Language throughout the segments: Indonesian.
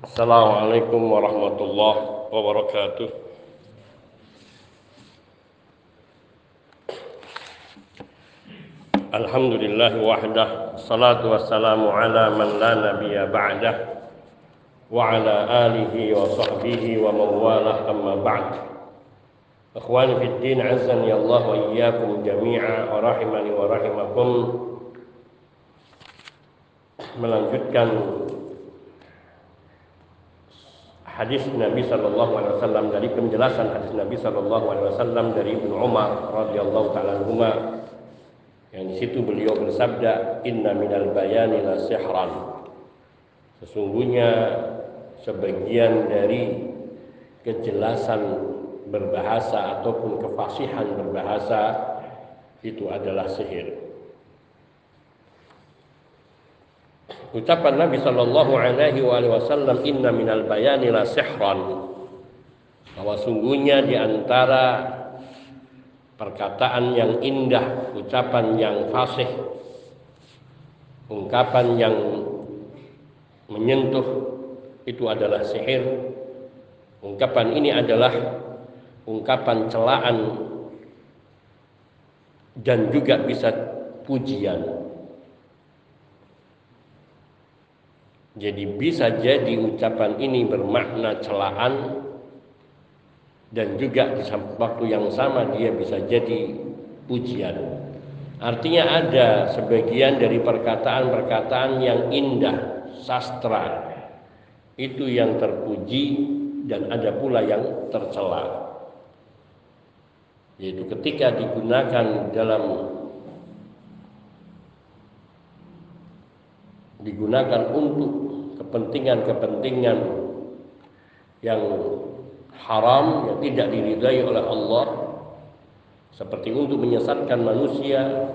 Assalamualaikum warahmatullahi wabarakatuh. Alhamdulillah wahdah Salatu wassalamu ala man la nabiya ba'dah Wa ala alihi wa sahbihi wa mawalah amma ba'd Akhwani fi din azani Allah wa iyyakum jami'a wa rahimani wa rahimakum Melanjutkan hadis Nabi Shallallahu Alaihi Wasallam dari penjelasan hadis Nabi Shallallahu Alaihi Wasallam dari Ibnu Umar radhiyallahu taala yang di situ beliau bersabda inna minal bayani la sihran. Sesungguhnya sebagian dari kejelasan berbahasa ataupun kefasihan berbahasa itu adalah sihir Ucapan Nabi Shallallahu Alaihi Wasallam Inna minal bayani la bahwa sungguhnya di antara perkataan yang indah, ucapan yang fasih, ungkapan yang menyentuh itu adalah sihir. Ungkapan ini adalah ungkapan celaan dan juga bisa pujian. Jadi bisa jadi ucapan ini bermakna celaan dan juga di waktu yang sama dia bisa jadi pujian. Artinya ada sebagian dari perkataan-perkataan yang indah, sastra itu yang terpuji dan ada pula yang tercela. Yaitu ketika digunakan dalam digunakan untuk kepentingan-kepentingan yang haram yang tidak diridai oleh Allah seperti untuk menyesatkan manusia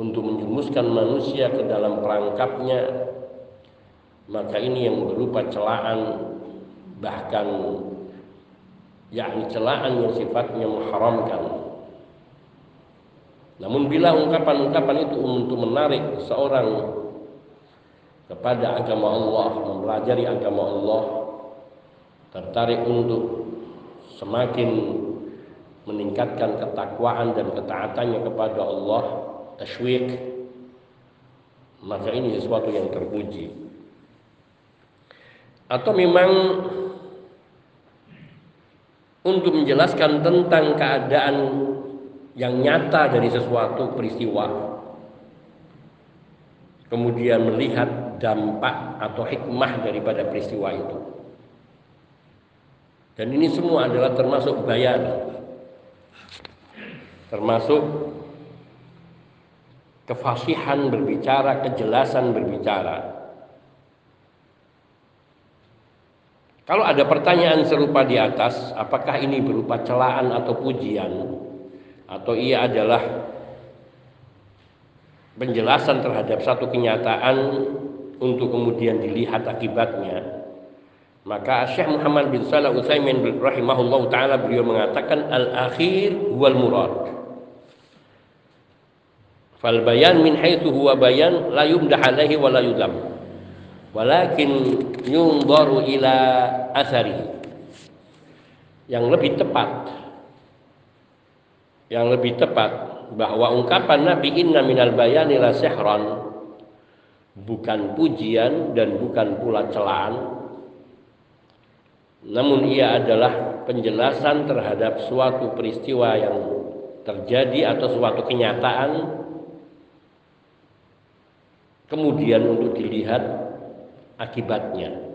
untuk menjumuskan manusia ke dalam perangkapnya maka ini yang berupa celaan bahkan yakni celaan yang sifatnya mengharamkan. Namun bila ungkapan-ungkapan itu untuk menarik seorang kepada agama Allah, mempelajari agama Allah, tertarik untuk semakin meningkatkan ketakwaan dan ketaatannya kepada Allah, tasywiq, maka ini sesuatu yang terpuji. Atau memang untuk menjelaskan tentang keadaan yang nyata dari sesuatu peristiwa kemudian melihat dampak atau hikmah daripada peristiwa itu. Dan ini semua adalah termasuk bayan. Termasuk kefasihan berbicara, kejelasan berbicara. Kalau ada pertanyaan serupa di atas, apakah ini berupa celaan atau pujian atau ia adalah penjelasan terhadap satu kenyataan untuk kemudian dilihat akibatnya maka Syekh Muhammad bin Salah Utsaimin rahimahullah taala beliau mengatakan al akhir wal murad. Fal bayan min haitsu huwa bayan la yumdah alaihi wa la yudam walakin yunzaru ila asari yang lebih tepat yang lebih tepat bahwa ungkapan Nabi inna minal bayani la sihran bukan pujian dan bukan pula celaan. Namun ia adalah penjelasan terhadap suatu peristiwa yang terjadi atau suatu kenyataan. Kemudian untuk dilihat akibatnya.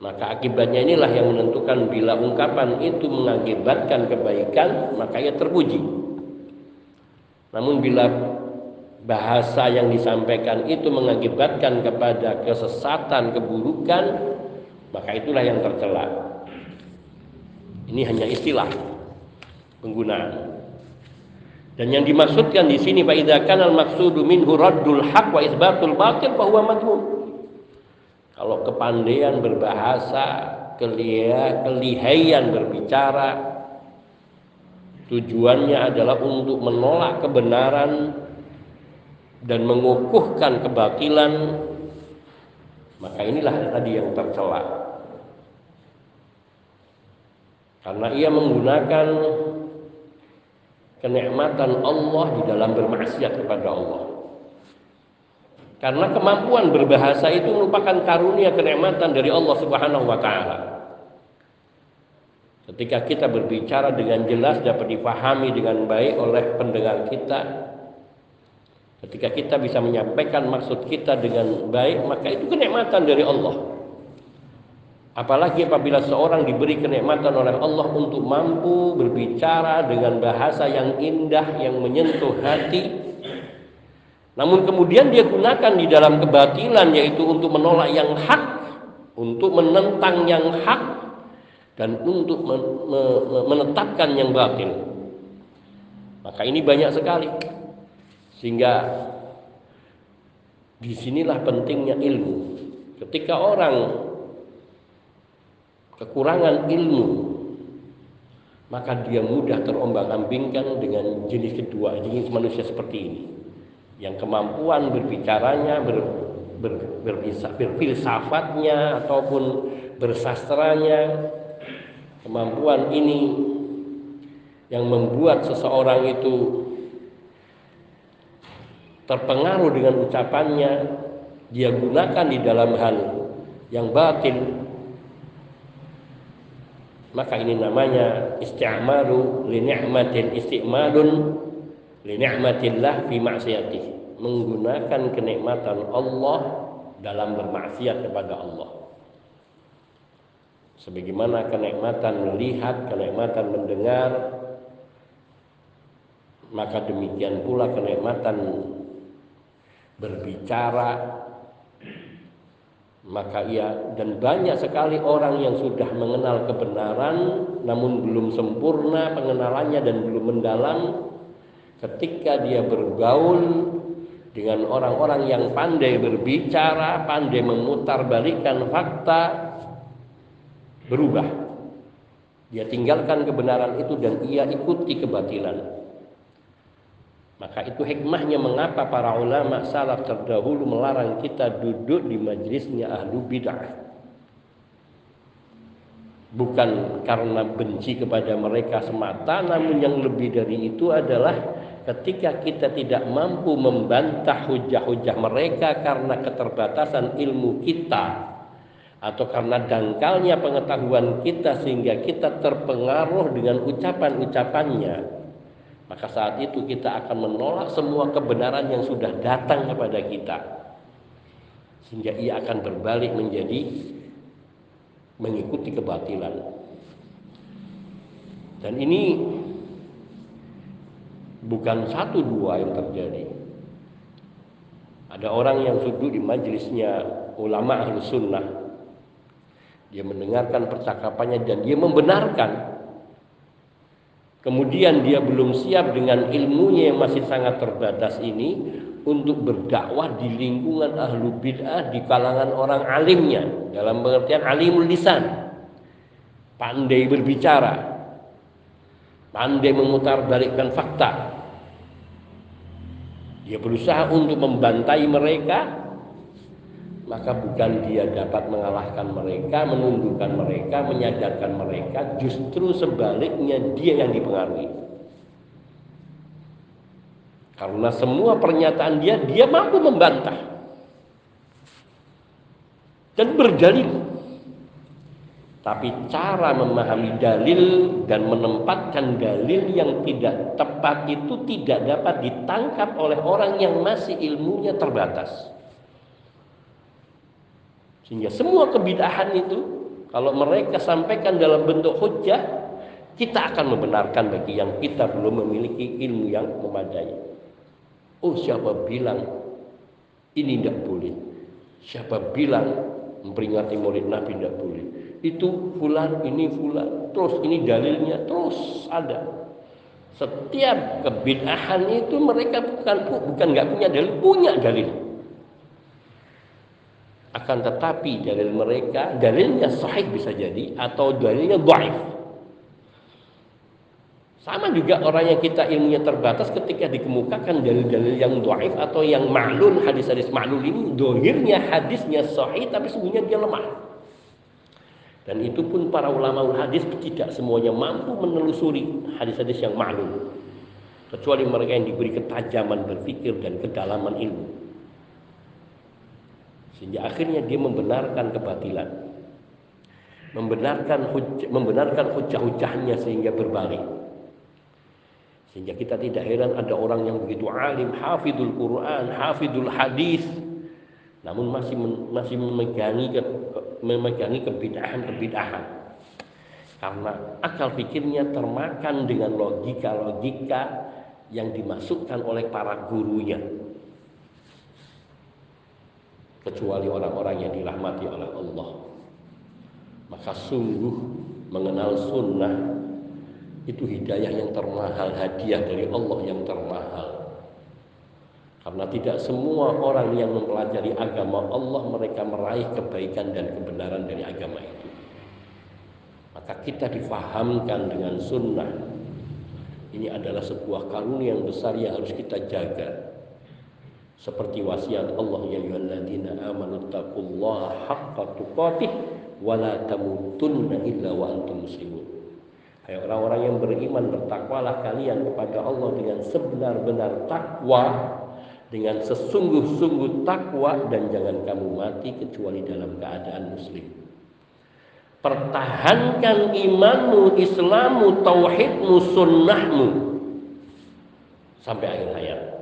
Maka akibatnya inilah yang menentukan bila ungkapan itu mengakibatkan kebaikan maka ia terpuji. Namun bila bahasa yang disampaikan itu mengakibatkan kepada kesesatan, keburukan, maka itulah yang tercela. Ini hanya istilah penggunaan. Dan yang dimaksudkan di sini fa idza kana al-maqsudu minhu wa isbatul batil fa huwa madhmum. Kalau kepandaian berbahasa, kelia, kelihayan berbicara tujuannya adalah untuk menolak kebenaran dan mengukuhkan kebatilan Maka inilah tadi yang tercela. Karena ia menggunakan kenikmatan Allah di dalam bermaksiat kepada Allah. Karena kemampuan berbahasa itu merupakan karunia kenikmatan dari Allah Subhanahu wa taala. Ketika kita berbicara dengan jelas dapat dipahami dengan baik oleh pendengar kita, ketika kita bisa menyampaikan maksud kita dengan baik, maka itu kenikmatan dari Allah. Apalagi apabila seorang diberi kenikmatan oleh Allah untuk mampu berbicara dengan bahasa yang indah yang menyentuh hati. Namun kemudian dia gunakan di dalam kebatilan yaitu untuk menolak yang hak, untuk menentang yang hak dan untuk menetapkan yang batil. Maka ini banyak sekali. Sehingga di sinilah pentingnya ilmu. Ketika orang kekurangan ilmu maka dia mudah terombang-ambingkan dengan jenis kedua jenis manusia seperti ini yang kemampuan berbicaranya ber, ber, berbisa, berfilsafatnya ataupun bersastranya kemampuan ini yang membuat seseorang itu terpengaruh dengan ucapannya dia gunakan di dalam hal yang batin maka ini namanya isti'malu li ni'matin isti'malun li ni'matillah fi ma'siyatih menggunakan kenikmatan Allah dalam bermaksiat kepada Allah. Sebagaimana kenikmatan melihat kenikmatan mendengar maka demikian pula kenikmatan berbicara maka ia dan banyak sekali orang yang sudah mengenal kebenaran namun belum sempurna pengenalannya dan belum mendalam ketika dia bergaul dengan orang-orang yang pandai berbicara, pandai memutarbalikkan fakta berubah. Dia tinggalkan kebenaran itu dan ia ikuti kebatilan. Maka itu hikmahnya mengapa para ulama salaf terdahulu melarang kita duduk di majlisnya ahlu bid'ah. Bukan karena benci kepada mereka semata, namun yang lebih dari itu adalah ketika kita tidak mampu membantah hujah-hujah mereka karena keterbatasan ilmu kita atau karena dangkalnya pengetahuan kita sehingga kita terpengaruh dengan ucapan-ucapannya maka saat itu kita akan menolak semua kebenaran yang sudah datang kepada kita. Sehingga ia akan berbalik menjadi mengikuti kebatilan. Dan ini bukan satu dua yang terjadi. Ada orang yang duduk di majelisnya ulama ahlu sunnah. Dia mendengarkan percakapannya dan dia membenarkan kemudian dia belum siap dengan ilmunya yang masih sangat terbatas ini untuk berdakwah di lingkungan ahlu bid'ah di kalangan orang alimnya. Dalam pengertian alimul lisan. Pandai berbicara. Pandai memutar balikkan fakta. Dia berusaha untuk membantai mereka maka bukan dia dapat mengalahkan mereka, menundukkan mereka, menyadarkan mereka, justru sebaliknya dia yang dipengaruhi. Karena semua pernyataan dia, dia mampu membantah dan berdalil. Tapi cara memahami dalil dan menempatkan dalil yang tidak tepat itu tidak dapat ditangkap oleh orang yang masih ilmunya terbatas. Sehingga semua kebidahan itu kalau mereka sampaikan dalam bentuk hujah, kita akan membenarkan bagi yang kita belum memiliki ilmu yang memadai. Oh, siapa bilang ini tidak boleh? Siapa bilang memperingati Maulid Nabi tidak boleh? Itu fulan, ini fulan, terus ini dalilnya terus ada. Setiap kebidahan itu mereka bukan bukan nggak punya dalil, punya dalil akan tetapi dalil mereka dalilnya sahih bisa jadi atau dalilnya dhaif Sama juga orang yang kita ilmunya terbatas ketika dikemukakan dalil-dalil yang doaif atau yang ma'lul, hadis-hadis ma'lul ini dohirnya hadisnya sahih tapi sebenarnya dia lemah. Dan itu pun para ulama hadis tidak semuanya mampu menelusuri hadis-hadis yang ma'lul. Kecuali mereka yang diberi ketajaman berpikir dan kedalaman ilmu. Sehingga akhirnya dia membenarkan kebatilan. Membenarkan hujah, membenarkan hujah-hujahnya sehingga berbalik sehingga kita tidak heran ada orang yang begitu alim, hafidul Quran, hafidul hadis, namun masih masih memegangi memegangi kebidahan-kebidahan. Karena akal pikirnya termakan dengan logika-logika yang dimasukkan oleh para gurunya. Kecuali orang-orang yang dirahmati oleh Allah. Maka sungguh mengenal sunnah itu hidayah yang termahal, hadiah dari Allah yang termahal. Karena tidak semua orang yang mempelajari agama Allah mereka meraih kebaikan dan kebenaran dari agama itu. Maka kita difahamkan dengan sunnah. Ini adalah sebuah karunia yang besar yang harus kita jaga. Seperti wasiat Allah ya ayyuhalladzina amanu taqullaha haqqa tuqatih wa la tamutunna illa wa antum muslimun. Hai orang-orang yang beriman bertakwalah kalian kepada Allah dengan sebenar-benar takwa dengan sesungguh-sungguh takwa dan jangan kamu mati kecuali dalam keadaan muslim. Pertahankan imanmu, Islammu, tauhidmu, sunnahmu sampai akhir hayat.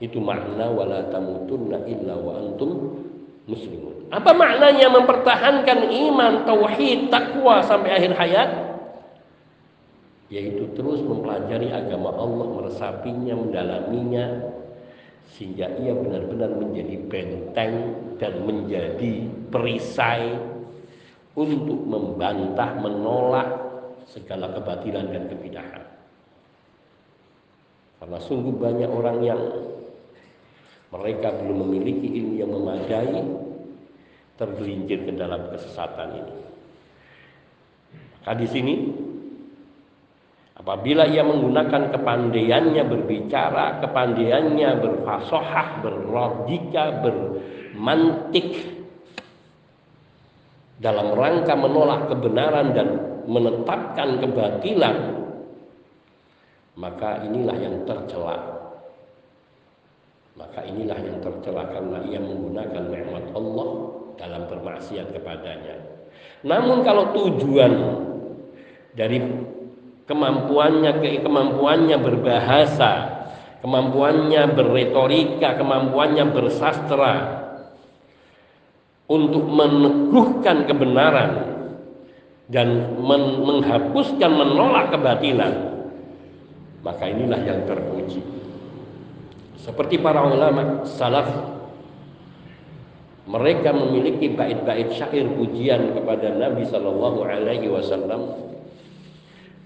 Itu makna wala tamutunna illa wa antum muslimun. Apa maknanya mempertahankan iman, tauhid, takwa sampai akhir hayat? yaitu terus mempelajari agama Allah, meresapinya, mendalaminya sehingga ia benar-benar menjadi benteng dan menjadi perisai untuk membantah, menolak segala kebatilan dan kebidahan. Karena sungguh banyak orang yang mereka belum memiliki ilmu yang memadai tergelincir ke dalam kesesatan ini. Maka di sini Apabila ia menggunakan kepandaiannya berbicara, kepandaiannya berfasohah, berlogika, bermantik dalam rangka menolak kebenaran dan menetapkan kebatilan, maka inilah yang tercela. Maka inilah yang tercela karena ia menggunakan nikmat Allah dalam bermaksiat kepadanya. Namun kalau tujuan dari kemampuannya kemampuannya berbahasa, kemampuannya berretorika, kemampuannya bersastra untuk meneguhkan kebenaran dan men menghapuskan menolak kebatilan maka inilah yang terpuji seperti para ulama salaf mereka memiliki bait-bait syair pujian kepada Nabi Shallallahu Alaihi Wasallam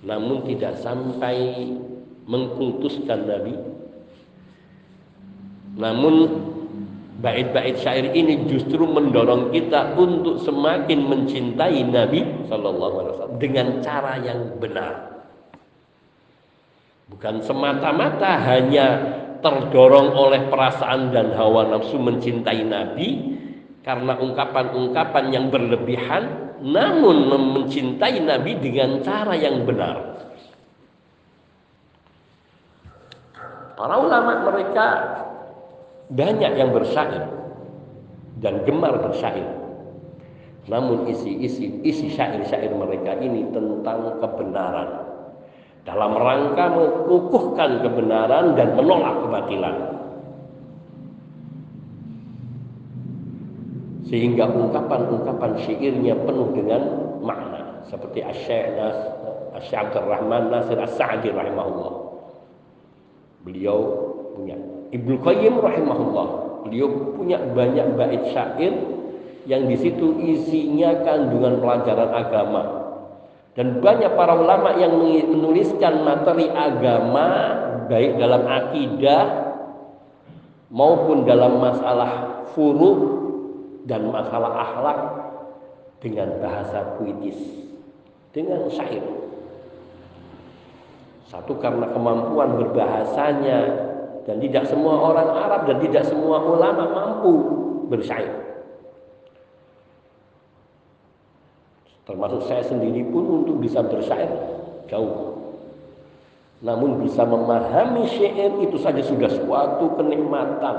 namun tidak sampai mengkultuskan Nabi. Namun bait-bait syair ini justru mendorong kita untuk semakin mencintai Nabi Shallallahu Alaihi Wasallam dengan cara yang benar. Bukan semata-mata hanya terdorong oleh perasaan dan hawa nafsu mencintai Nabi karena ungkapan-ungkapan yang berlebihan namun mencintai Nabi dengan cara yang benar. Para ulama mereka banyak yang bersyair dan gemar bersyair. Namun isi-isi isi syair-syair mereka ini tentang kebenaran. Dalam rangka mengukuhkan kebenaran dan menolak kebatilan. sehingga ungkapan-ungkapan syairnya penuh dengan makna seperti Asy-Syaikh Nas Asy Abdul Rahman Nasir As-Sa'di rahimahullah. Beliau punya Ibnu Qayyim rahimahullah. Beliau punya banyak bait syair yang di situ isinya kandungan pelajaran agama. Dan banyak para ulama yang menuliskan materi agama baik dalam akidah maupun dalam masalah furu dan masalah akhlak dengan bahasa puitis, dengan syair. Satu karena kemampuan berbahasanya dan tidak semua orang Arab dan tidak semua ulama mampu bersyair. Termasuk saya sendiri pun untuk bisa bersyair jauh. Namun bisa memahami syair itu saja sudah suatu kenikmatan.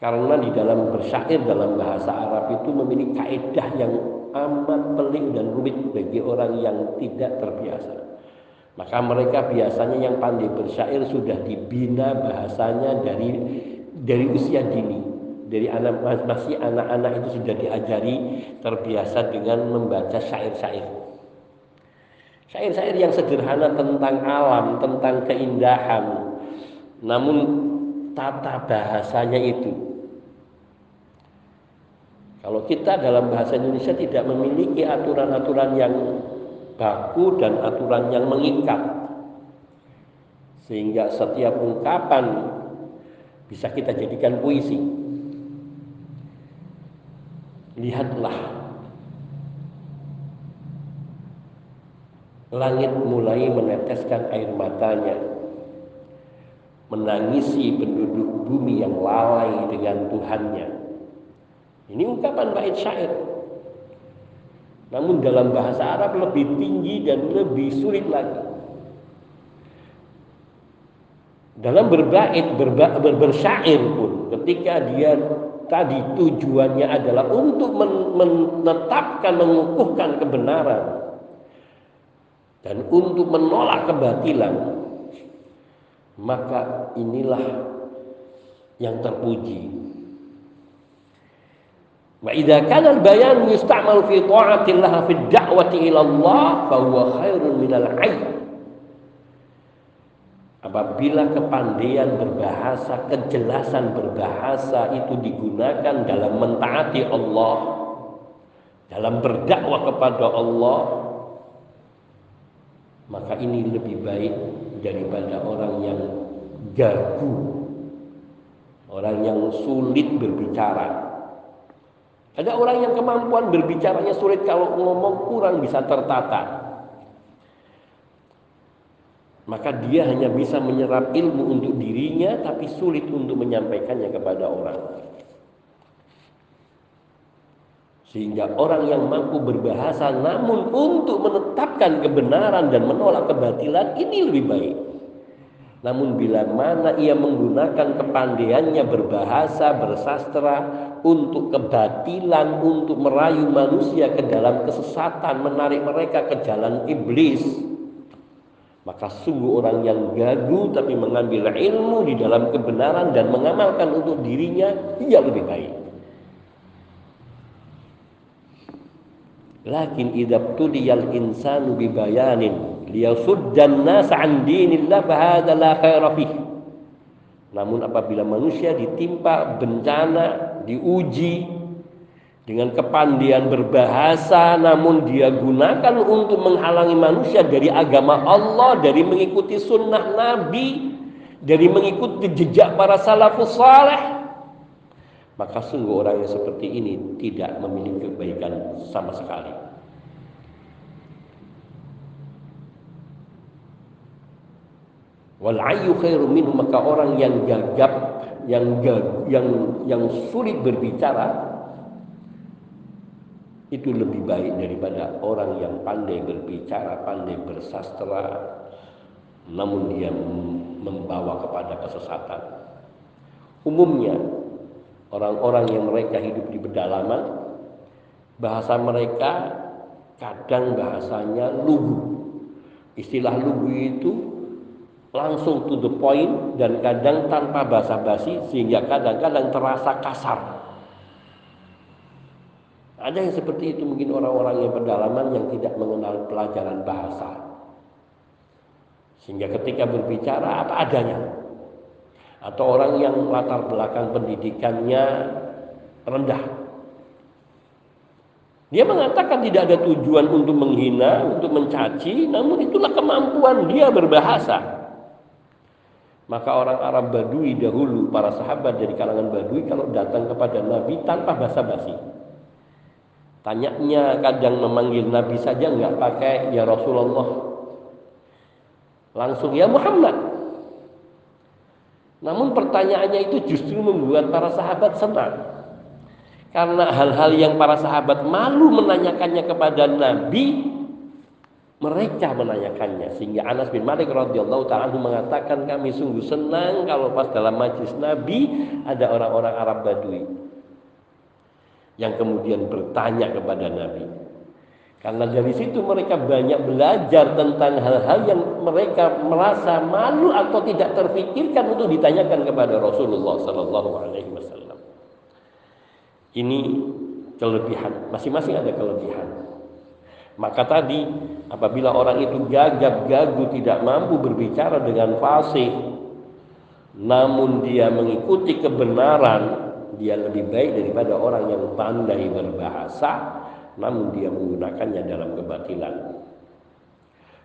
Karena di dalam bersyair dalam bahasa Arab itu memiliki kaidah yang amat pelik dan rumit bagi orang yang tidak terbiasa. Maka mereka biasanya yang pandai bersyair sudah dibina bahasanya dari dari usia dini. Dari anak masih anak-anak itu sudah diajari terbiasa dengan membaca syair-syair. Syair-syair yang sederhana tentang alam, tentang keindahan. Namun tata bahasanya itu kalau kita dalam bahasa Indonesia tidak memiliki aturan-aturan yang baku dan aturan yang mengikat, sehingga setiap ungkapan bisa kita jadikan puisi. Lihatlah langit mulai meneteskan air matanya, menangisi penduduk bumi yang lalai dengan Tuhannya ini ungkapan bait syair. Namun dalam bahasa Arab lebih tinggi dan lebih sulit lagi. Dalam berbait, berba, ber, bersyair pun ketika dia tadi tujuannya adalah untuk men, menetapkan, mengukuhkan kebenaran dan untuk menolak kebatilan, maka inilah yang terpuji Wa idza kana al-bayan yusta'mal fi ta'atillah fi da'wati ila Allah fa huwa khairun minal 'ain. Apabila kepandaian berbahasa, kejelasan berbahasa itu digunakan dalam mentaati Allah, dalam berdakwah kepada Allah, maka ini lebih baik daripada orang yang gagu, orang yang sulit berbicara, ada orang yang kemampuan berbicaranya sulit kalau ngomong kurang bisa tertata. Maka dia hanya bisa menyerap ilmu untuk dirinya tapi sulit untuk menyampaikannya kepada orang. Sehingga orang yang mampu berbahasa namun untuk menetapkan kebenaran dan menolak kebatilan ini lebih baik. Namun bila mana ia menggunakan kepandaiannya berbahasa, bersastra untuk kebatilan, untuk merayu manusia ke dalam kesesatan, menarik mereka ke jalan iblis, maka sungguh orang yang gagu tapi mengambil ilmu di dalam kebenaran dan mengamalkan untuk dirinya, ia lebih baik. Lakin idab tuliyal insanu bibayanin liyasuddan nas an dinillah fahadha la khaira namun apabila manusia ditimpa bencana diuji dengan kepandian berbahasa namun dia gunakan untuk menghalangi manusia dari agama Allah dari mengikuti sunnah Nabi dari mengikuti jejak para salafus saleh. Maka sungguh orang yang seperti ini tidak memiliki kebaikan sama sekali. Wal ayyu khairu minhu maka orang yang gagap, yang yang yang sulit berbicara itu lebih baik daripada orang yang pandai berbicara, pandai bersastra, namun dia membawa kepada kesesatan. Umumnya orang-orang yang mereka hidup di pedalaman, bahasa mereka kadang bahasanya lugu. Istilah lugu itu langsung to the point dan kadang tanpa basa-basi sehingga kadang-kadang terasa kasar. Ada yang seperti itu mungkin orang-orang yang pedalaman yang tidak mengenal pelajaran bahasa. Sehingga ketika berbicara apa adanya. Atau orang yang latar belakang pendidikannya rendah. Dia mengatakan tidak ada tujuan untuk menghina, untuk mencaci, namun itulah kemampuan dia berbahasa. Maka orang Arab Badui dahulu, para sahabat dari kalangan Badui kalau datang kepada Nabi tanpa basa-basi. Tanyanya kadang memanggil Nabi saja nggak pakai ya Rasulullah. Langsung ya Muhammad. Namun pertanyaannya itu justru membuat para sahabat senang. Karena hal-hal yang para sahabat malu menanyakannya kepada Nabi, mereka menanyakannya sehingga Anas bin Malik radhiyallahu taala mengatakan kami sungguh senang kalau pas dalam majlis Nabi ada orang-orang Arab Badui yang kemudian bertanya kepada Nabi. Karena dari situ mereka banyak belajar tentang hal-hal yang mereka merasa malu atau tidak terfikirkan untuk ditanyakan kepada Rasulullah Sallallahu Alaihi Wasallam. Ini kelebihan, masing-masing ada kelebihan. Maka tadi apabila orang itu gagap gagu tidak mampu berbicara dengan fasih, namun dia mengikuti kebenaran dia lebih baik daripada orang yang pandai berbahasa namun dia menggunakannya dalam kebatilan.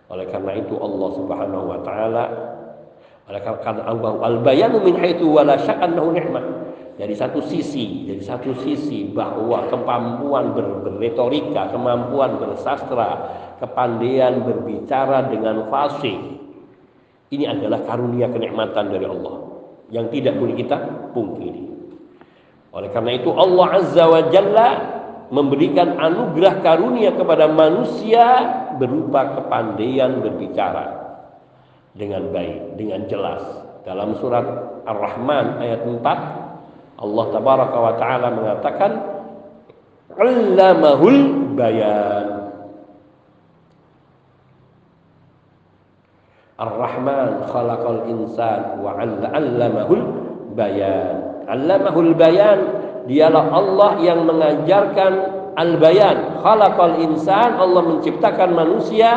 Oleh karena itu Allah Subhanahu wa taala oleh karena Allah al-bayanu min haitsu wala sya'annahu ni'mah. Dari satu sisi, dari satu sisi bahwa kemampuan ber berretorika, kemampuan bersastra, kepandaian berbicara dengan fasih ini adalah karunia kenikmatan dari Allah yang tidak boleh kita pungkiri. Oleh karena itu Allah Azza wa Jalla memberikan anugerah karunia kepada manusia berupa kepandaian berbicara dengan baik, dengan jelas. Dalam surat Ar-Rahman ayat 4 Allah tabaraka wa taala mengatakan Allamahul bayan. Ar-Rahman khalaqal insan wa 'allamahul bayan. Allamahul bayan dialah Allah yang mengajarkan al-bayan. Khalaqal insan Allah menciptakan manusia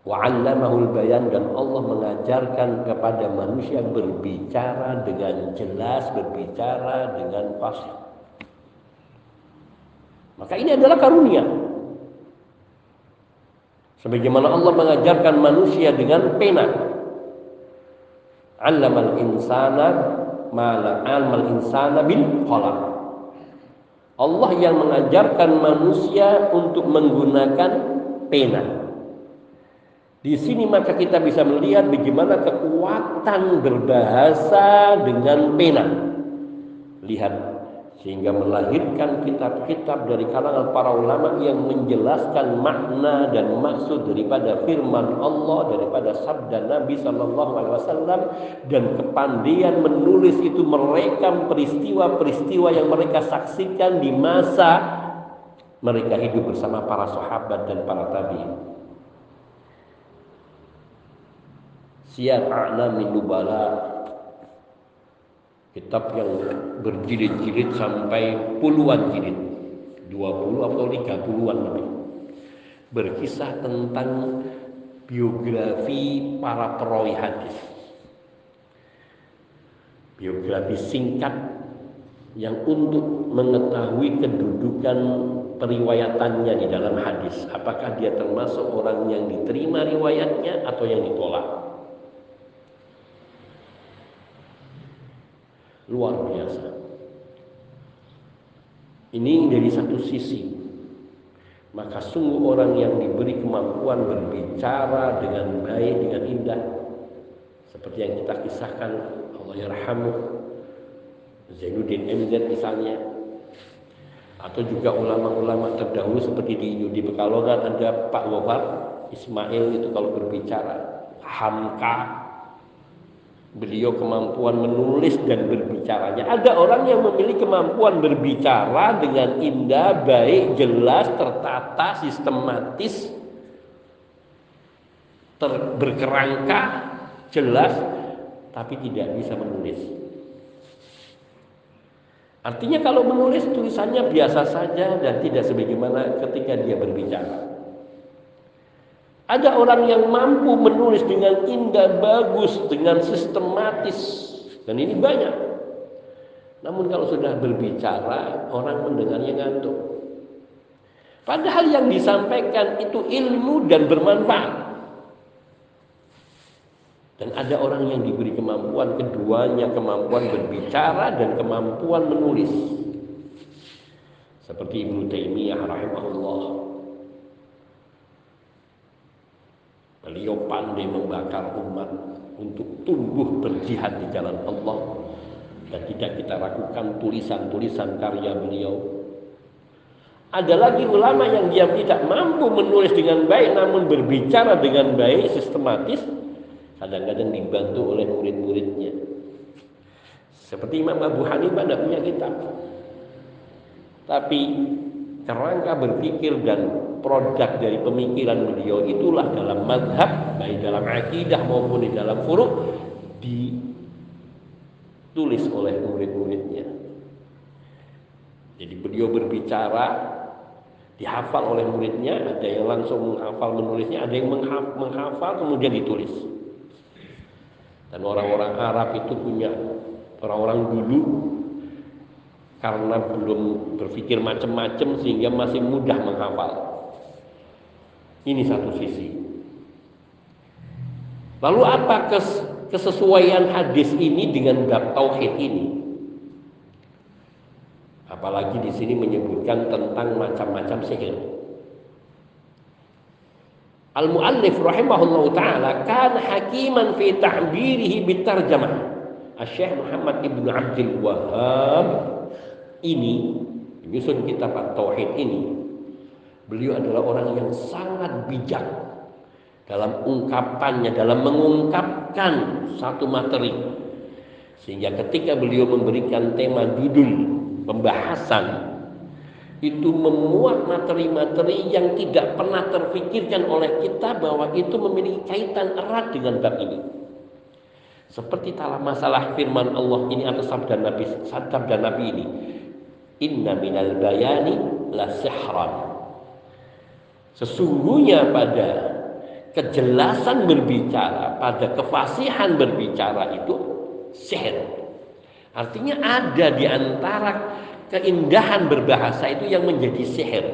wa 'allamahul bayan dan Allah mengajarkan kepada manusia berbicara dengan jelas, berbicara dengan fasih. Maka ini adalah karunia. Sebagaimana Allah mengajarkan manusia dengan pena. Allamal insana mala almal insana bil qalam. Allah yang mengajarkan manusia untuk menggunakan pena. Di sini maka kita bisa melihat bagaimana kekuatan berbahasa dengan pena. Lihat sehingga melahirkan kitab-kitab dari kalangan para ulama yang menjelaskan makna dan maksud daripada firman Allah daripada sabda Nabi Shallallahu Alaihi Wasallam dan kepandaian menulis itu merekam peristiwa-peristiwa yang mereka saksikan di masa mereka hidup bersama para sahabat dan para tabiin. Siap a'lamin nubala kitab yang berjilid-jilid sampai puluhan jilid. 20 atau 30-an lebih. Berkisah tentang biografi para perawi hadis. Biografi singkat yang untuk mengetahui kedudukan periwayatannya di dalam hadis. Apakah dia termasuk orang yang diterima riwayatnya atau yang ditolak luar biasa. Ini dari satu sisi. Maka sungguh orang yang diberi kemampuan berbicara dengan baik, dengan indah. Seperti yang kita kisahkan, Allah yarhamu, Zainuddin MZ misalnya. Atau juga ulama-ulama terdahulu seperti di di Pekalongan ada Pak Gofar Ismail itu kalau berbicara. Hamka Beliau kemampuan menulis dan berbicaranya. Ada orang yang memiliki kemampuan berbicara dengan indah, baik, jelas, tertata, sistematis, ter, berkerangka, jelas, tapi tidak bisa menulis. Artinya kalau menulis tulisannya biasa saja dan tidak sebagaimana ketika dia berbicara. Ada orang yang mampu menulis dengan indah, bagus, dengan sistematis. Dan ini banyak. Namun kalau sudah berbicara, orang mendengarnya ngantuk. Padahal yang disampaikan itu ilmu dan bermanfaat. Dan ada orang yang diberi kemampuan keduanya, kemampuan berbicara dan kemampuan menulis. seperti Ibnu Taimiyah rahimahullah beliau pandai membakar umat untuk tumbuh berjihad di jalan Allah. Dan tidak kita lakukan tulisan-tulisan karya beliau. Ada lagi ulama yang dia tidak mampu menulis dengan baik namun berbicara dengan baik sistematis kadang-kadang dibantu oleh murid-muridnya. Seperti Imam Abu Hanifah tidak punya kitab. Tapi kerangka berpikir dan produk dari pemikiran beliau itulah dalam madhab baik dalam akidah maupun di dalam furuk ditulis oleh murid-muridnya. Jadi beliau berbicara dihafal oleh muridnya ada yang langsung menghafal menulisnya ada yang menghafal kemudian ditulis. Dan orang-orang Arab itu punya orang-orang dulu karena belum berpikir macam-macam sehingga masih mudah menghafal. Ini satu sisi. Lalu apa kes kesesuaian hadis ini dengan bab tauhid ini? Apalagi di sini menyebutkan tentang macam-macam sihir. Al-muallif rahimahullah taala kan hakiman fi ta'birihi bitarjamah. Syekh Muhammad Ibnu Abdul Wahab ini menyusun kitab At-Tauhid ini beliau adalah orang yang sangat bijak dalam ungkapannya dalam mengungkapkan satu materi sehingga ketika beliau memberikan tema judul pembahasan itu memuat materi-materi yang tidak pernah terfikirkan oleh kita bahwa itu memiliki kaitan erat dengan bab ini. Seperti dalam masalah firman Allah ini atau sabda Nabi sabda Nabi ini Inna minal bayani la sihran. Sesungguhnya pada kejelasan berbicara, pada kefasihan berbicara itu sihir. Artinya ada di antara keindahan berbahasa itu yang menjadi sihir.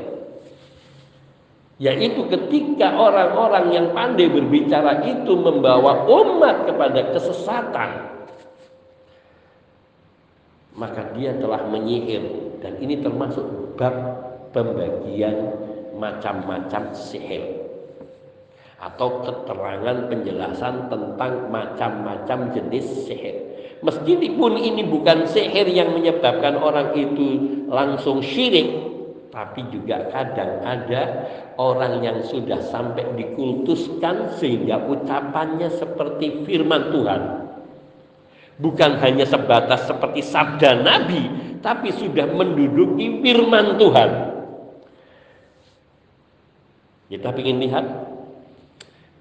Yaitu ketika orang-orang yang pandai berbicara itu membawa umat kepada kesesatan, maka dia telah menyihir. Dan ini termasuk bab pembagian macam-macam sihir. Atau keterangan penjelasan tentang macam-macam jenis sihir. Meskipun ini bukan sihir yang menyebabkan orang itu langsung syirik, tapi juga kadang ada orang yang sudah sampai dikultuskan sehingga ucapannya seperti firman Tuhan bukan hanya sebatas seperti sabda Nabi, tapi sudah menduduki firman Tuhan. Kita ingin lihat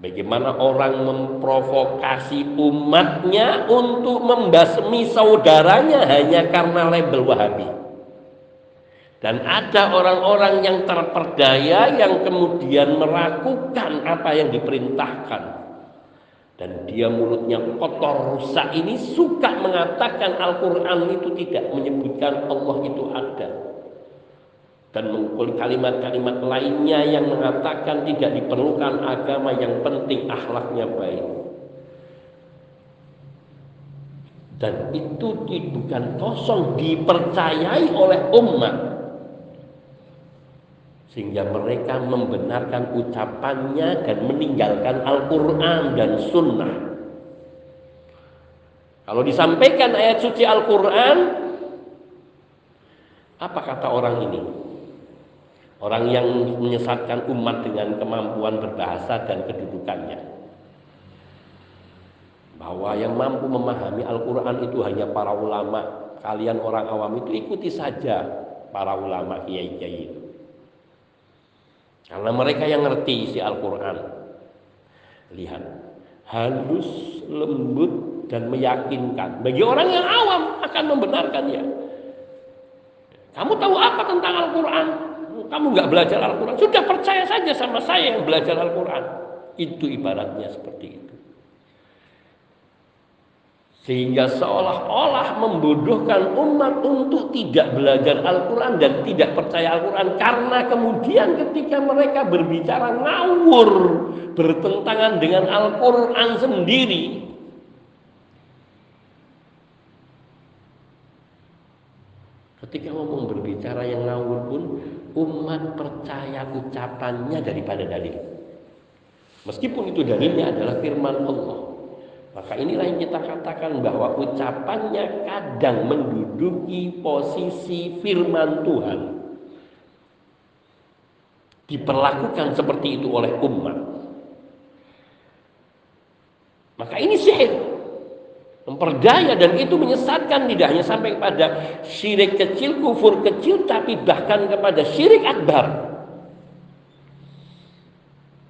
bagaimana orang memprovokasi umatnya untuk membasmi saudaranya hanya karena label Wahabi. Dan ada orang-orang yang terperdaya yang kemudian meragukan apa yang diperintahkan dan dia mulutnya kotor rusak ini suka mengatakan Al-Quran itu tidak menyebutkan Allah itu ada. Dan kalimat-kalimat lainnya yang mengatakan tidak diperlukan agama yang penting akhlaknya baik. Dan itu bukan kosong dipercayai oleh umat sehingga mereka membenarkan ucapannya dan meninggalkan Al-Quran dan Sunnah. Kalau disampaikan ayat suci Al-Quran, apa kata orang ini? Orang yang menyesatkan umat dengan kemampuan berbahasa dan kedudukannya. Bahwa yang mampu memahami Al-Quran itu hanya para ulama. Kalian orang awam itu ikuti saja para ulama kiai-kiai itu. Karena mereka yang ngerti isi Al-Quran. Lihat, halus, lembut, dan meyakinkan. Bagi orang yang awam akan membenarkannya. Kamu tahu apa tentang Al-Quran? Kamu nggak belajar Al-Quran. Sudah percaya saja sama saya yang belajar Al-Quran. Itu ibaratnya seperti itu sehingga seolah-olah membodohkan umat untuk tidak belajar Al-Quran dan tidak percaya Al-Quran karena kemudian ketika mereka berbicara ngawur bertentangan dengan Al-Quran sendiri Ketika ngomong berbicara yang ngawur pun umat percaya ucapannya daripada dalil. Meskipun itu dalilnya adalah firman Allah. Maka inilah yang kita katakan bahwa ucapannya kadang menduduki posisi firman Tuhan. Diperlakukan seperti itu oleh umat. Maka ini sihir. Memperdaya dan itu menyesatkan tidak hanya sampai kepada syirik kecil, kufur kecil, tapi bahkan kepada syirik akbar.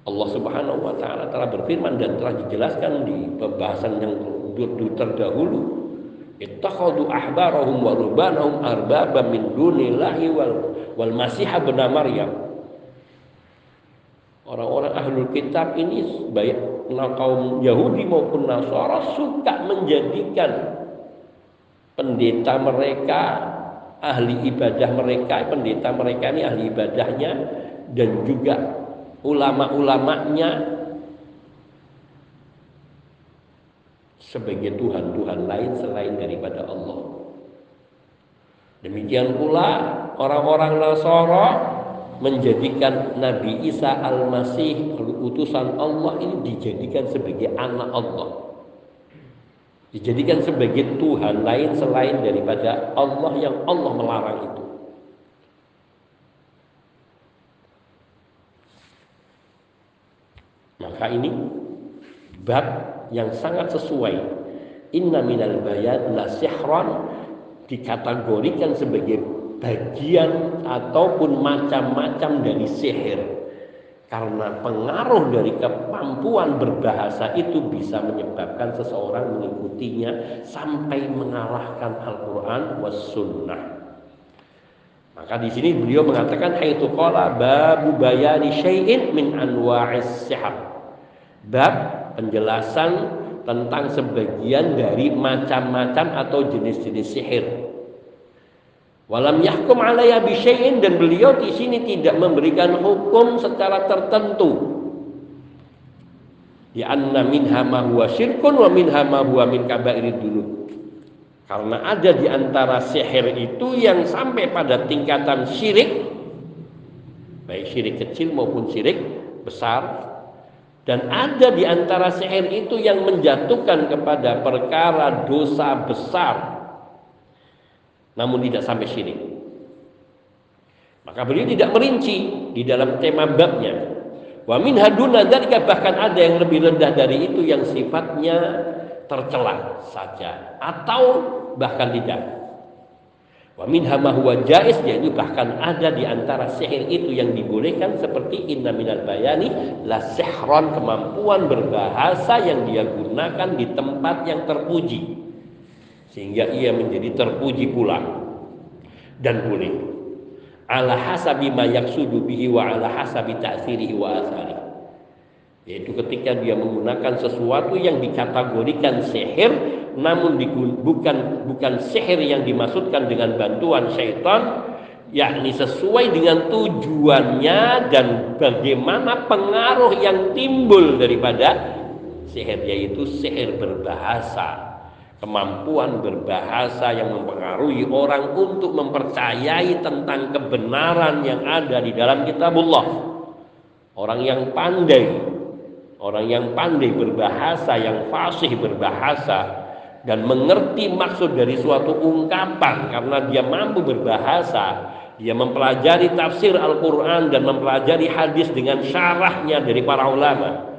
Allah Subhanahu wa taala telah berfirman dan telah dijelaskan di pembahasan yang terdahulu ittakhadhu ahbarahum wa rubbanahum arbaba min dunillahi wal wal masih ibn maryam. Orang-orang ahlul kitab ini baik kaum Yahudi maupun Nasara suka menjadikan pendeta mereka ahli ibadah mereka pendeta mereka ini ahli ibadahnya dan juga ulama-ulamanya sebagai Tuhan-Tuhan lain selain daripada Allah. Demikian pula orang-orang Nasara menjadikan Nabi Isa Al-Masih utusan Allah ini dijadikan sebagai anak Allah. Dijadikan sebagai Tuhan lain selain daripada Allah yang Allah melarang itu. Maka ini bab yang sangat sesuai. Inna minal bayan la sihran dikategorikan sebagai bagian ataupun macam-macam dari sihir. Karena pengaruh dari kemampuan berbahasa itu bisa menyebabkan seseorang mengikutinya sampai mengalahkan Al-Quran was sunnah. Maka di sini beliau mengatakan itu qala babu bayani syai'in min anwa'is sihab bab penjelasan tentang sebagian dari macam-macam atau jenis-jenis sihir. Walam yahkum alaiya bisyai'in dan beliau di sini tidak memberikan hukum secara tertentu. Di anna minha ma huwa syirkun wa minha ma huwa min kabairid dunub. Karena ada di antara sihir itu yang sampai pada tingkatan syirik baik syirik kecil maupun syirik besar dan ada di antara sihir itu yang menjatuhkan kepada perkara dosa besar. Namun tidak sampai syirik. Maka beliau tidak merinci di dalam tema babnya. Wa min haduna bahkan ada yang lebih rendah dari itu yang sifatnya tercela saja atau bahkan tidak. Wa minha ma huwa jaiz yaitu bahkan ada di antara sihir itu yang dibolehkan seperti inna minal bayani la sihran kemampuan berbahasa yang dia gunakan di tempat yang terpuji. Sehingga ia menjadi terpuji pula. Dan boleh. Ala hasabi ma yaksudu bihi wa ala hasabi ta'sirihi wa asari. Yaitu ketika dia menggunakan sesuatu yang dikategorikan sihir namun bukan bukan sihir yang dimaksudkan dengan bantuan syaitan yakni sesuai dengan tujuannya dan bagaimana pengaruh yang timbul daripada sihir yaitu sihir berbahasa. Kemampuan berbahasa yang mempengaruhi orang untuk mempercayai tentang kebenaran yang ada di dalam kitabullah. Orang yang pandai orang yang pandai berbahasa yang fasih berbahasa dan mengerti maksud dari suatu ungkapan karena dia mampu berbahasa dia mempelajari tafsir Al-Quran dan mempelajari hadis dengan syarahnya dari para ulama.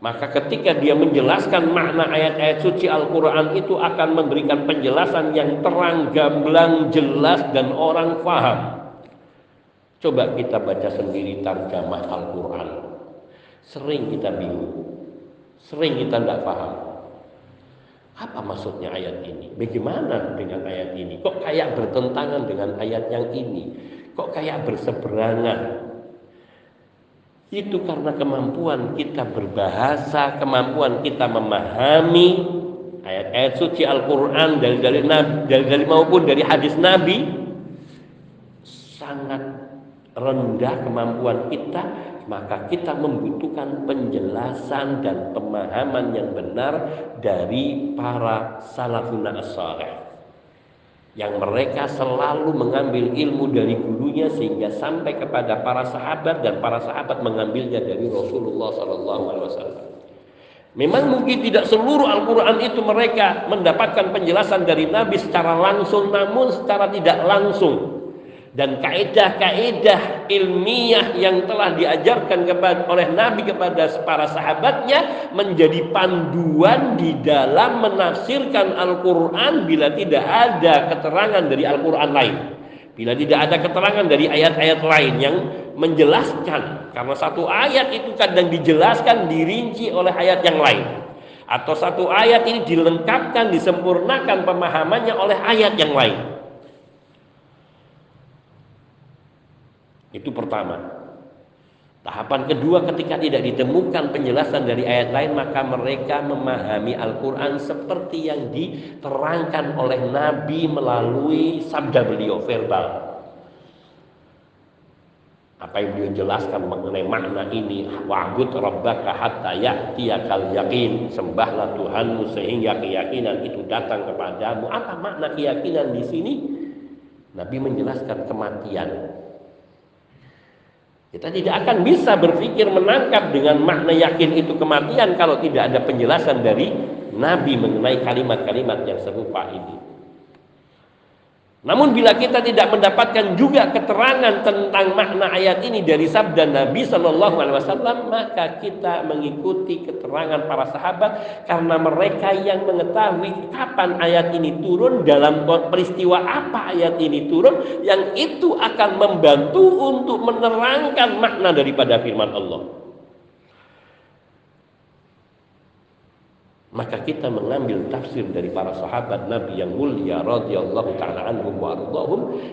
Maka ketika dia menjelaskan makna ayat-ayat suci Al-Quran itu akan memberikan penjelasan yang terang, gamblang, jelas dan orang faham. Coba kita baca sendiri tarjamah Al-Quran. Sering kita bingung sering kita tidak paham apa maksudnya ayat ini? Bagaimana dengan ayat ini? Kok kayak bertentangan dengan ayat yang ini? Kok kayak berseberangan? Itu karena kemampuan kita berbahasa, kemampuan kita memahami ayat-ayat suci Al-Quran dari dari, dari, dari maupun dari hadis Nabi sangat rendah kemampuan kita maka kita membutuhkan penjelasan dan pemahaman yang benar dari para salafun as yang mereka selalu mengambil ilmu dari gurunya sehingga sampai kepada para sahabat dan para sahabat mengambilnya dari Rasulullah Sallallahu Alaihi Wasallam. Memang mungkin tidak seluruh Al-Quran itu mereka mendapatkan penjelasan dari Nabi secara langsung, namun secara tidak langsung dan kaedah-kaedah ilmiah yang telah diajarkan kepada oleh Nabi kepada para sahabatnya menjadi panduan di dalam menafsirkan Al-Quran bila tidak ada keterangan dari Al-Quran lain. Bila tidak ada keterangan dari ayat-ayat lain yang menjelaskan karena satu ayat itu kadang dijelaskan dirinci oleh ayat yang lain atau satu ayat ini dilengkapkan disempurnakan pemahamannya oleh ayat yang lain. Itu pertama. Tahapan kedua ketika tidak ditemukan penjelasan dari ayat lain maka mereka memahami Al-Quran seperti yang diterangkan oleh Nabi melalui sabda beliau verbal. Apa yang beliau jelaskan mengenai makna ini wa'bud rabbaka hatta ya'tiyakal yakin sembahlah Tuhanmu sehingga keyakinan itu datang kepadamu. Apa makna keyakinan di sini? Nabi menjelaskan kematian kita tidak akan bisa berpikir menangkap dengan makna yakin itu kematian kalau tidak ada penjelasan dari Nabi mengenai kalimat-kalimat yang serupa ini. Namun bila kita tidak mendapatkan juga keterangan tentang makna ayat ini dari sabda Nabi Shallallahu Alaihi Wasallam, maka kita mengikuti keterangan para sahabat karena mereka yang mengetahui kapan ayat ini turun dalam peristiwa apa ayat ini turun, yang itu akan membantu untuk menerangkan makna daripada firman Allah. Maka kita mengambil tafsir dari para sahabat Nabi yang mulia radhiyallahu taala anhum wa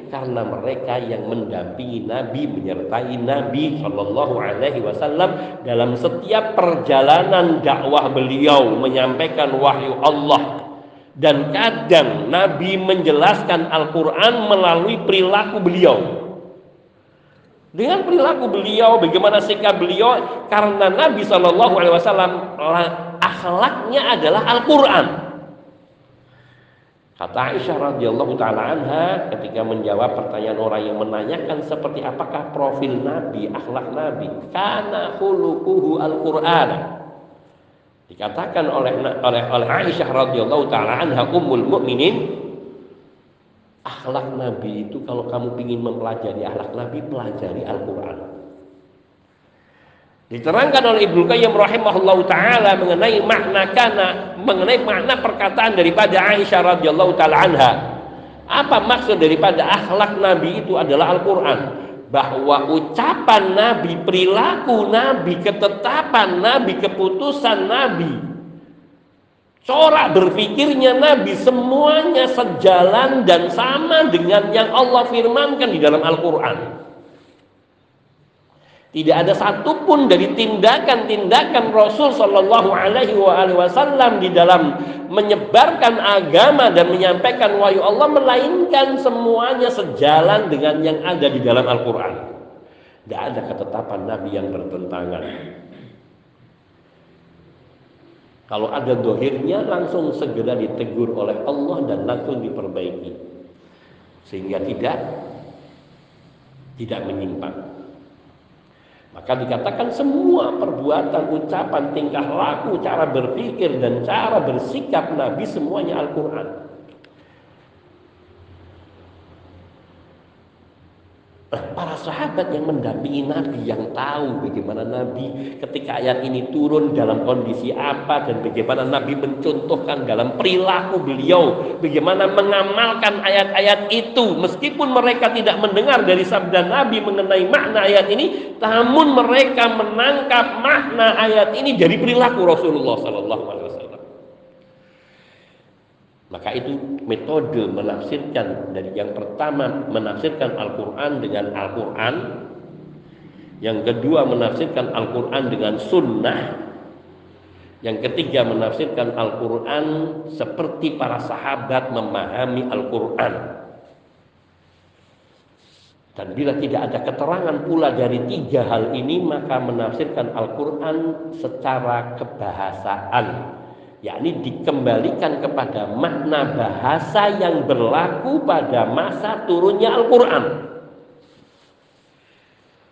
karena mereka yang mendampingi Nabi menyertai Nabi sallallahu alaihi wasallam dalam setiap perjalanan dakwah beliau menyampaikan wahyu Allah. Dan kadang Nabi menjelaskan Al-Qur'an melalui perilaku beliau. Dengan perilaku beliau, bagaimana sikap beliau, karena Nabi Shallallahu Alaihi Wasallam akhlaknya adalah Al-Quran. Kata Aisyah radhiyallahu taala anha ketika menjawab pertanyaan orang yang menanyakan seperti apakah profil Nabi, akhlak Nabi, kana khuluquhu Al-Qur'an. Dikatakan oleh oleh oleh Aisyah radhiyallahu taala anha ummul mukminin akhlak Nabi itu kalau kamu ingin mempelajari akhlak Nabi pelajari Al-Qur'an. Diterangkan oleh Ibnu Qayyim rahimahullahu taala mengenai makna kana, mengenai makna perkataan daripada Aisyah radhiyallahu taala anha. Apa maksud daripada akhlak Nabi itu adalah Al-Qur'an? Bahwa ucapan Nabi, perilaku Nabi, ketetapan Nabi, keputusan Nabi, corak berpikirnya Nabi semuanya sejalan dan sama dengan yang Allah firmankan di dalam Al-Qur'an. Tidak ada satupun dari tindakan-tindakan Rasul Shallallahu Alaihi Wasallam di dalam menyebarkan agama dan menyampaikan wahyu Allah melainkan semuanya sejalan dengan yang ada di dalam Al-Quran. Tidak ada ketetapan Nabi yang bertentangan. Kalau ada dohirnya langsung segera ditegur oleh Allah dan langsung diperbaiki. Sehingga tidak tidak menyimpang. Maka dikatakan semua perbuatan, ucapan, tingkah laku, cara berpikir dan cara bersikap Nabi semuanya Al-Quran. Para sahabat yang mendampingi Nabi yang tahu bagaimana Nabi ketika ayat ini turun dalam kondisi apa dan bagaimana Nabi mencontohkan dalam perilaku beliau bagaimana mengamalkan ayat-ayat itu. Meskipun mereka tidak mendengar dari sabda Nabi mengenai makna ayat ini namun mereka menangkap makna ayat ini dari perilaku Rasulullah Wasallam maka itu metode menafsirkan dari yang pertama menafsirkan Al-Quran dengan Al-Quran. Yang kedua menafsirkan Al-Quran dengan sunnah. Yang ketiga menafsirkan Al-Quran seperti para sahabat memahami Al-Quran. Dan bila tidak ada keterangan pula dari tiga hal ini maka menafsirkan Al-Quran secara kebahasaan yakni dikembalikan kepada makna bahasa yang berlaku pada masa turunnya Al-Qur'an.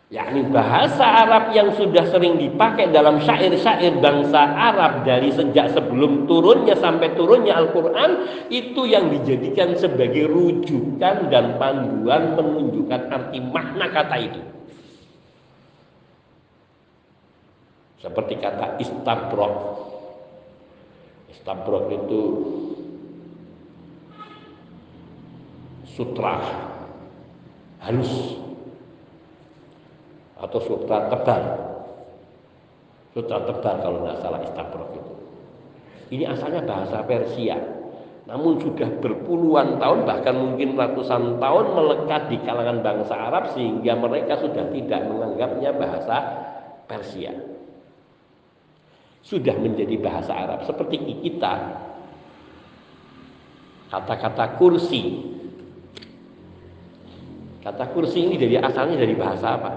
Yakni bahasa Arab yang sudah sering dipakai dalam syair-syair bangsa Arab dari sejak sebelum turunnya sampai turunnya Al-Quran itu yang dijadikan sebagai rujukan dan panduan menunjukkan arti makna kata itu. Seperti kata istabrok istabrok itu sutra halus atau sutra tebal. Sutra tebal kalau nggak salah istabrok itu. Ini asalnya bahasa Persia namun sudah berpuluhan tahun bahkan mungkin ratusan tahun melekat di kalangan bangsa Arab sehingga mereka sudah tidak menganggapnya bahasa Persia sudah menjadi bahasa Arab seperti kita kata-kata kursi kata kursi ini dari asalnya dari bahasa apa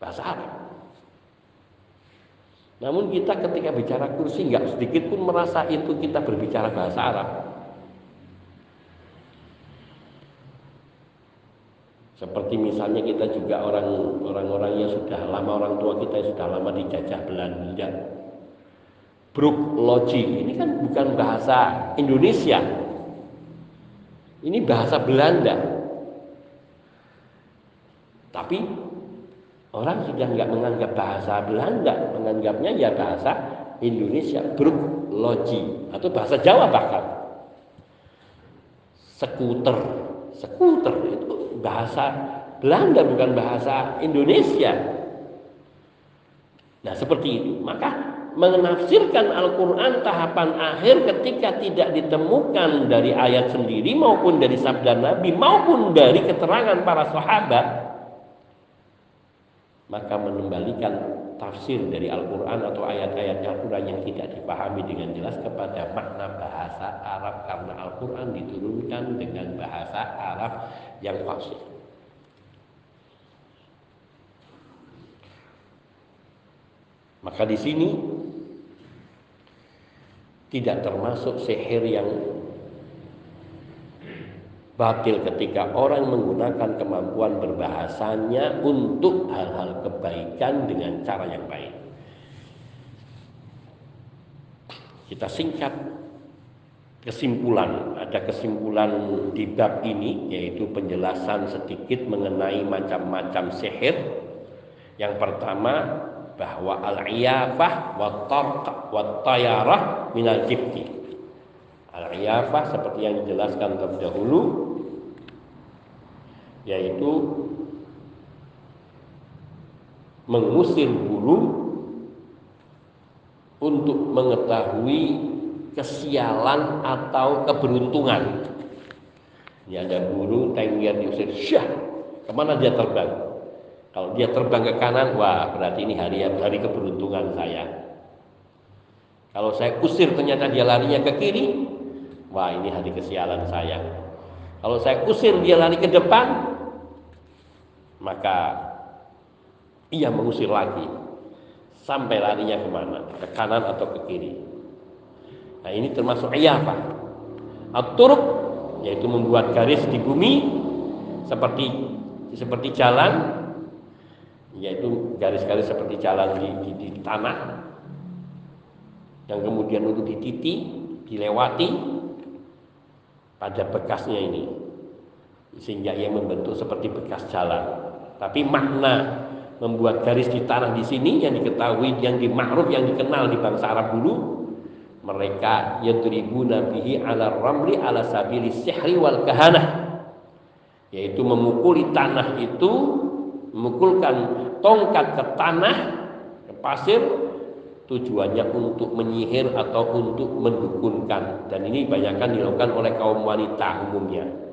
bahasa Arab. Namun kita ketika bicara kursi nggak sedikit pun merasa itu kita berbicara bahasa Arab. Seperti misalnya kita juga orang orang-orang yang sudah lama orang tua kita yang sudah lama dijajah Belanda. Brook Logi ini kan bukan bahasa Indonesia. Ini bahasa Belanda. Tapi Orang sudah nggak menganggap bahasa Belanda, menganggapnya ya bahasa Indonesia, logi atau bahasa Jawa bahkan. Skuter itu bahasa Belanda bukan bahasa Indonesia. Nah seperti itu, maka menafsirkan Al-Quran tahapan akhir ketika tidak ditemukan dari ayat sendiri maupun dari sabda Nabi maupun dari keterangan para sahabat maka mengembalikan tafsir dari Al-Quran atau ayat-ayat Al-Quran yang tidak dipahami dengan jelas kepada makna bahasa Arab karena Al-Quran diturunkan dengan bahasa Arab yang fasih. Maka di sini tidak termasuk sihir yang batil ketika orang menggunakan kemampuan berbahasanya untuk hal-hal kebaikan dengan cara yang baik. Kita singkat kesimpulan, ada kesimpulan di bab ini yaitu penjelasan sedikit mengenai macam-macam sihir. Yang pertama bahwa al-iyafah wa tarq wa tayarah minal jibti. Al-iyafah seperti yang dijelaskan terdahulu yaitu mengusir burung untuk mengetahui kesialan atau keberuntungan. Ini ada burung tengger diusir, syah, ke mana dia terbang? Kalau dia terbang ke kanan, wah berarti ini hari hari keberuntungan saya. Kalau saya usir ternyata dia larinya ke kiri, wah ini hari kesialan saya. Kalau saya usir dia lari ke depan, maka ia mengusir lagi. Sampai larinya ke mana ke kanan atau ke kiri? Nah ini termasuk apa? aturuk yaitu membuat garis di bumi seperti seperti jalan yaitu garis-garis seperti jalan di, di, di tanah yang kemudian untuk dititi dilewati pada bekasnya ini sehingga ia membentuk seperti bekas jalan tapi makna membuat garis di tanah di sini yang diketahui yang dimakruf yang dikenal di bangsa Arab dulu mereka yadribuna bihi ala ramli ala sabili sihri wal kahanah yaitu memukuli tanah itu memukulkan tongkat ke tanah ke pasir tujuannya untuk menyihir atau untuk mendukunkan. Dan ini banyakkan dilakukan oleh kaum wanita umumnya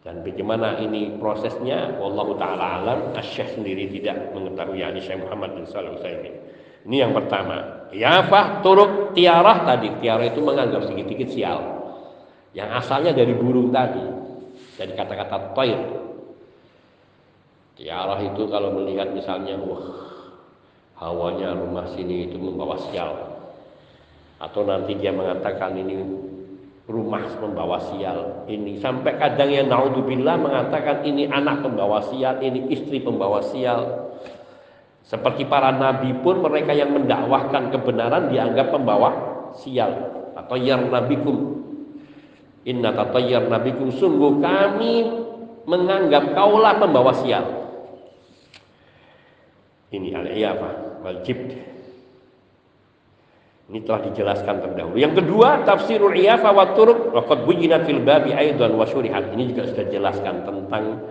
dan bagaimana ini prosesnya? Wallahu taala alam. Asyikh sendiri tidak mengetahui yakni Syekh Muhammad bin Shalih Utsaimin. Ini yang pertama. Yafah turuk tiarah tadi. Tiarah itu menganggap sedikit-sedikit sial. Yang asalnya dari burung tadi. Dari kata-kata toir tiarah itu kalau melihat misalnya wah hawanya rumah sini itu membawa sial. Atau nanti dia mengatakan ini rumah membawa sial ini. Sampai kadang yang naudzubillah mengatakan ini anak pembawa sial ini istri pembawa sial. Seperti para nabi pun mereka yang mendakwahkan kebenaran dianggap pembawa sial. Atau yar nabikum. Inna tatayyar nabikum. Sungguh kami menganggap kaulah pembawa sial. Ini al-iyafah wal ini telah dijelaskan terdahulu. Yang kedua, tafsirul iyafa wa turuq waqad bujinat fil babi aidan wa syurihat. Ini juga sudah jelaskan tentang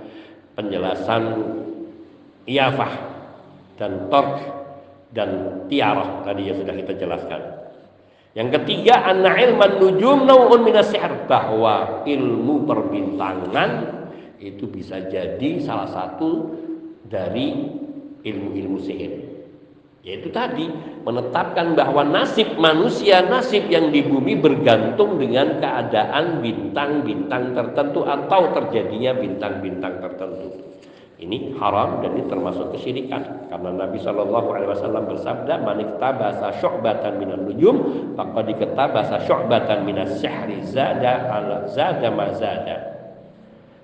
penjelasan iyafah dan tork dan tiarah tadi yang sudah kita jelaskan. Yang ketiga, anna ilman nujum nau'un minas sihr bahwa ilmu perbintangan itu bisa jadi salah satu dari ilmu-ilmu sihir. Yaitu tadi menetapkan bahwa nasib manusia, nasib yang di bumi bergantung dengan keadaan bintang-bintang tertentu atau terjadinya bintang-bintang tertentu. Ini haram dan ini termasuk kesyirikan karena Nabi Shallallahu Alaihi Wasallam bersabda manikta bahasa syu'batan minan nujum maka diketa bahasa syu'batan minas syahri zada ala zada mazada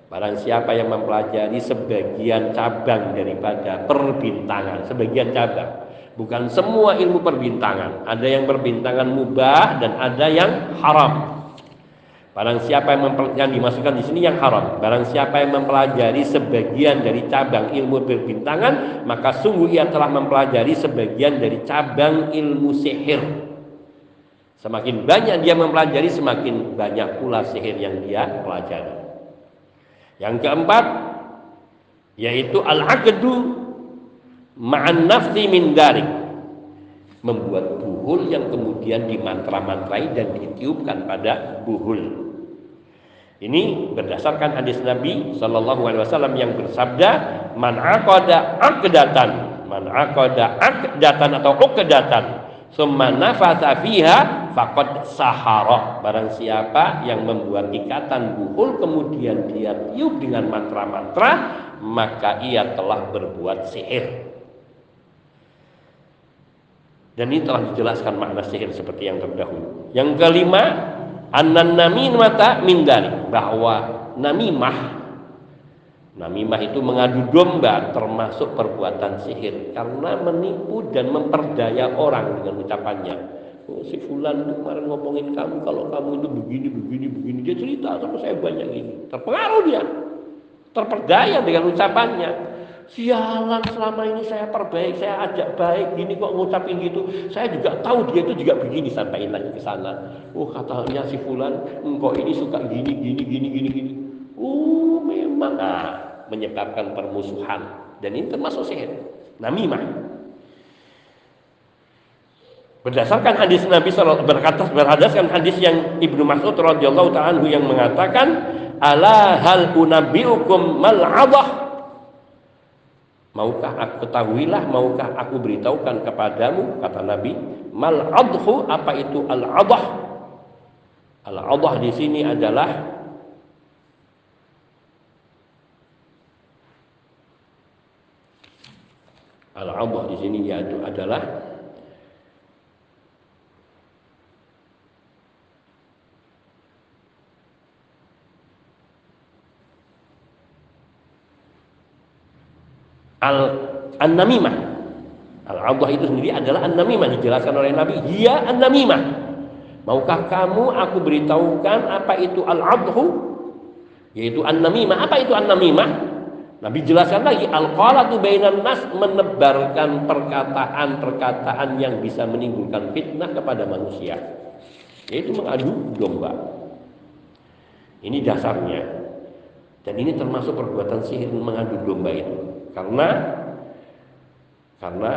Barang siapa yang mempelajari sebagian cabang daripada perbintangan, sebagian cabang, Bukan semua ilmu perbintangan. Ada yang perbintangan mubah dan ada yang haram. Barang siapa yang, yang dimasukkan di sini yang haram. Barang siapa yang mempelajari sebagian dari cabang ilmu perbintangan, maka sungguh ia telah mempelajari sebagian dari cabang ilmu sihir. Semakin banyak dia mempelajari, semakin banyak pula sihir yang dia pelajari. Yang keempat, yaitu al-aqdu ma'an nafsi min darik membuat buhul yang kemudian dimantra-mantrai dan ditiupkan pada buhul. Ini berdasarkan hadis Nabi Shallallahu Alaihi Wasallam yang bersabda man aqada aqdatan man aqada aqdatan atau uqdatan summa nafatha fiha faqad sahara. Barang siapa yang membuat ikatan buhul kemudian dia tiup dengan mantra-mantra maka ia telah berbuat sihir dan ini telah dijelaskan makna sihir seperti yang terdahulu. Yang kelima, anan mata min bahwa namimah Namimah itu mengadu domba termasuk perbuatan sihir. Karena menipu dan memperdaya orang dengan ucapannya. Oh, si fulan kemarin ngomongin kamu kalau kamu itu begini begini begini. Dia cerita sama saya banyak ini. Terpengaruh dia. Terperdaya dengan ucapannya sialan selama ini saya perbaik, saya ajak baik, gini kok ngucapin gitu. Saya juga tahu dia itu juga begini sampai lagi ke sana. Oh katanya si Fulan, engkau ini suka gini, gini, gini, gini, gini. Oh memang ah, menyebabkan permusuhan dan ini termasuk sihir. Namimah. Berdasarkan hadis Nabi berkata berdasarkan hadis yang Ibnu Mas'ud radhiyallahu taala yang mengatakan ala hal unabbiukum mal Maukah aku ketahuilah, maukah aku beritahukan kepadamu, kata Nabi, mal adhu apa itu al adah? Al adah di sini adalah al adah di sini yaitu adalah al an-namimah. Al-adhah itu sendiri adalah an-namimah dijelaskan oleh Nabi. Dia an-namimah. Maukah kamu aku beritahukan apa itu al-adhu? Yaitu an-namimah. Apa itu an-namimah? Nabi jelaskan lagi al-qalatu bainan nas menebarkan perkataan-perkataan yang bisa menimbulkan fitnah kepada manusia. Yaitu mengadu domba. Ini dasarnya. Dan ini termasuk perbuatan sihir mengadu domba itu. Karena karena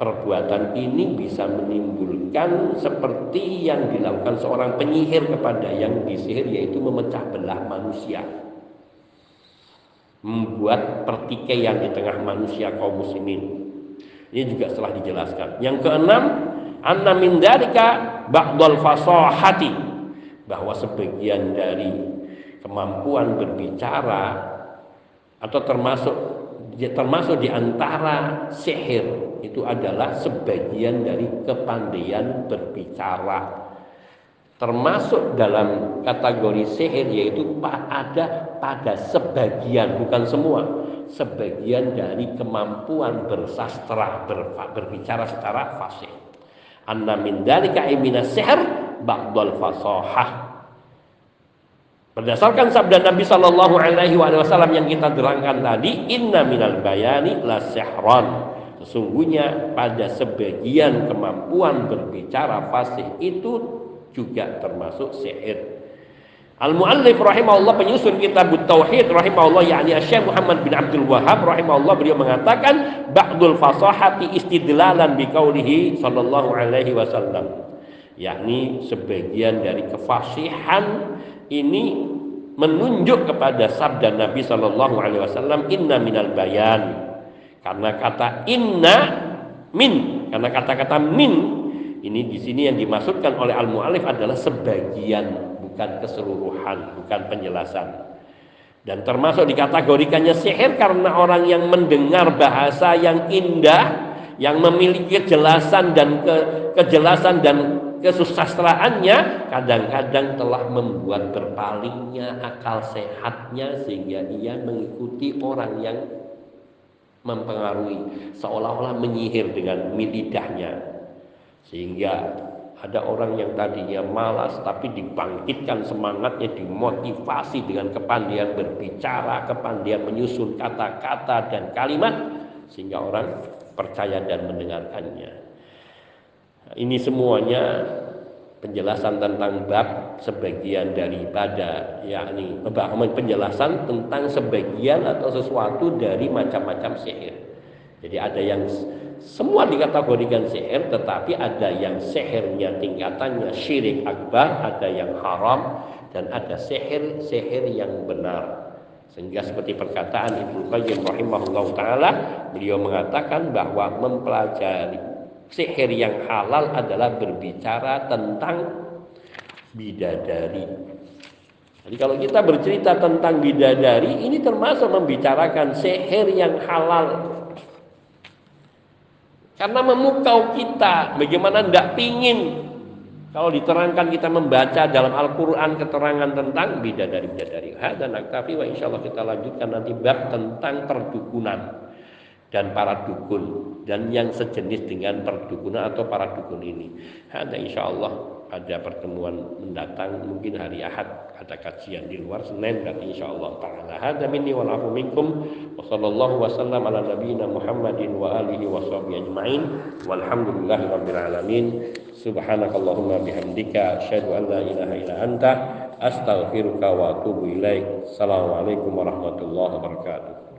perbuatan ini bisa menimbulkan seperti yang dilakukan seorang penyihir kepada yang disihir yaitu memecah belah manusia. Membuat pertikaian di tengah manusia kaum muslimin. Ini juga setelah dijelaskan. Yang keenam anna min dalika ba'dal fasahati. Bahwa sebagian dari kemampuan berbicara atau termasuk termasuk di antara sihir itu adalah sebagian dari kepandaian berbicara. Termasuk dalam kategori sihir yaitu ada pada sebagian bukan semua sebagian dari kemampuan bersastra ber, berbicara secara fasih. Anna min dalika imina sihr ba'dal fasahah Berdasarkan sabda Nabi Shallallahu Alaihi Wasallam yang kita terangkan tadi, Inna minal bayani la sihran. Sesungguhnya pada sebagian kemampuan berbicara fasih itu juga termasuk sihir. Al-Muallif rahimahullah penyusun kitab Tauhid rahimahullah yakni Syekh Muhammad bin Abdul Wahab rahimahullah beliau mengatakan ba'dul fasahati istidlalan biqaulihi sallallahu alaihi wasallam yakni sebagian dari kefasihan ini menunjuk kepada sabda Nabi Shallallahu Alaihi Wasallam Inna minal bayan. Karena kata Inna min karena kata-kata min ini di sini yang dimaksudkan oleh al mualif adalah sebagian bukan keseluruhan bukan penjelasan. Dan termasuk dikategorikannya sihir karena orang yang mendengar bahasa yang indah yang memiliki kejelasan dan ke, kejelasan dan kesusastraannya kadang-kadang telah membuat berpalingnya akal sehatnya sehingga ia mengikuti orang yang mempengaruhi seolah-olah menyihir dengan lidahnya sehingga ada orang yang tadinya malas tapi dibangkitkan semangatnya dimotivasi dengan kepandaian berbicara kepandaian menyusun kata-kata dan kalimat sehingga orang percaya dan mendengarkannya ini semuanya penjelasan tentang bab sebagian daripada yakni penjelasan tentang sebagian atau sesuatu dari macam-macam sihir. Jadi ada yang semua dikategorikan sihir tetapi ada yang sihirnya tingkatannya syirik akbar, ada yang haram dan ada sihir-sihir yang benar. Sehingga seperti perkataan Ibnu Qayyim rahimahullah taala beliau mengatakan bahwa mempelajari Sihir yang halal adalah berbicara tentang bidadari. Jadi kalau kita bercerita tentang bidadari, ini termasuk membicarakan sihir yang halal. Karena memukau kita, bagaimana tidak pingin kalau diterangkan kita membaca dalam Al-Quran keterangan tentang bidadari-bidadari. Dan naktafi insya Allah kita lanjutkan nanti bab tentang perdukunan dan para dukun dan yang sejenis dengan perdukunan atau para dukun ini. Ada insya Allah ada pertemuan mendatang mungkin hari Ahad ada kajian di luar Senin dan insya Allah taala. Hada minni wal afu minkum wa sallallahu wasallam ala nabiyyina Muhammadin wa alihi wa sahbihi ajmain walhamdulillahi rabbil alamin. Subhanakallahumma bihamdika asyhadu an la ilaha illa anta astaghfiruka wa atubu ilaik. Assalamualaikum warahmatullahi wabarakatuh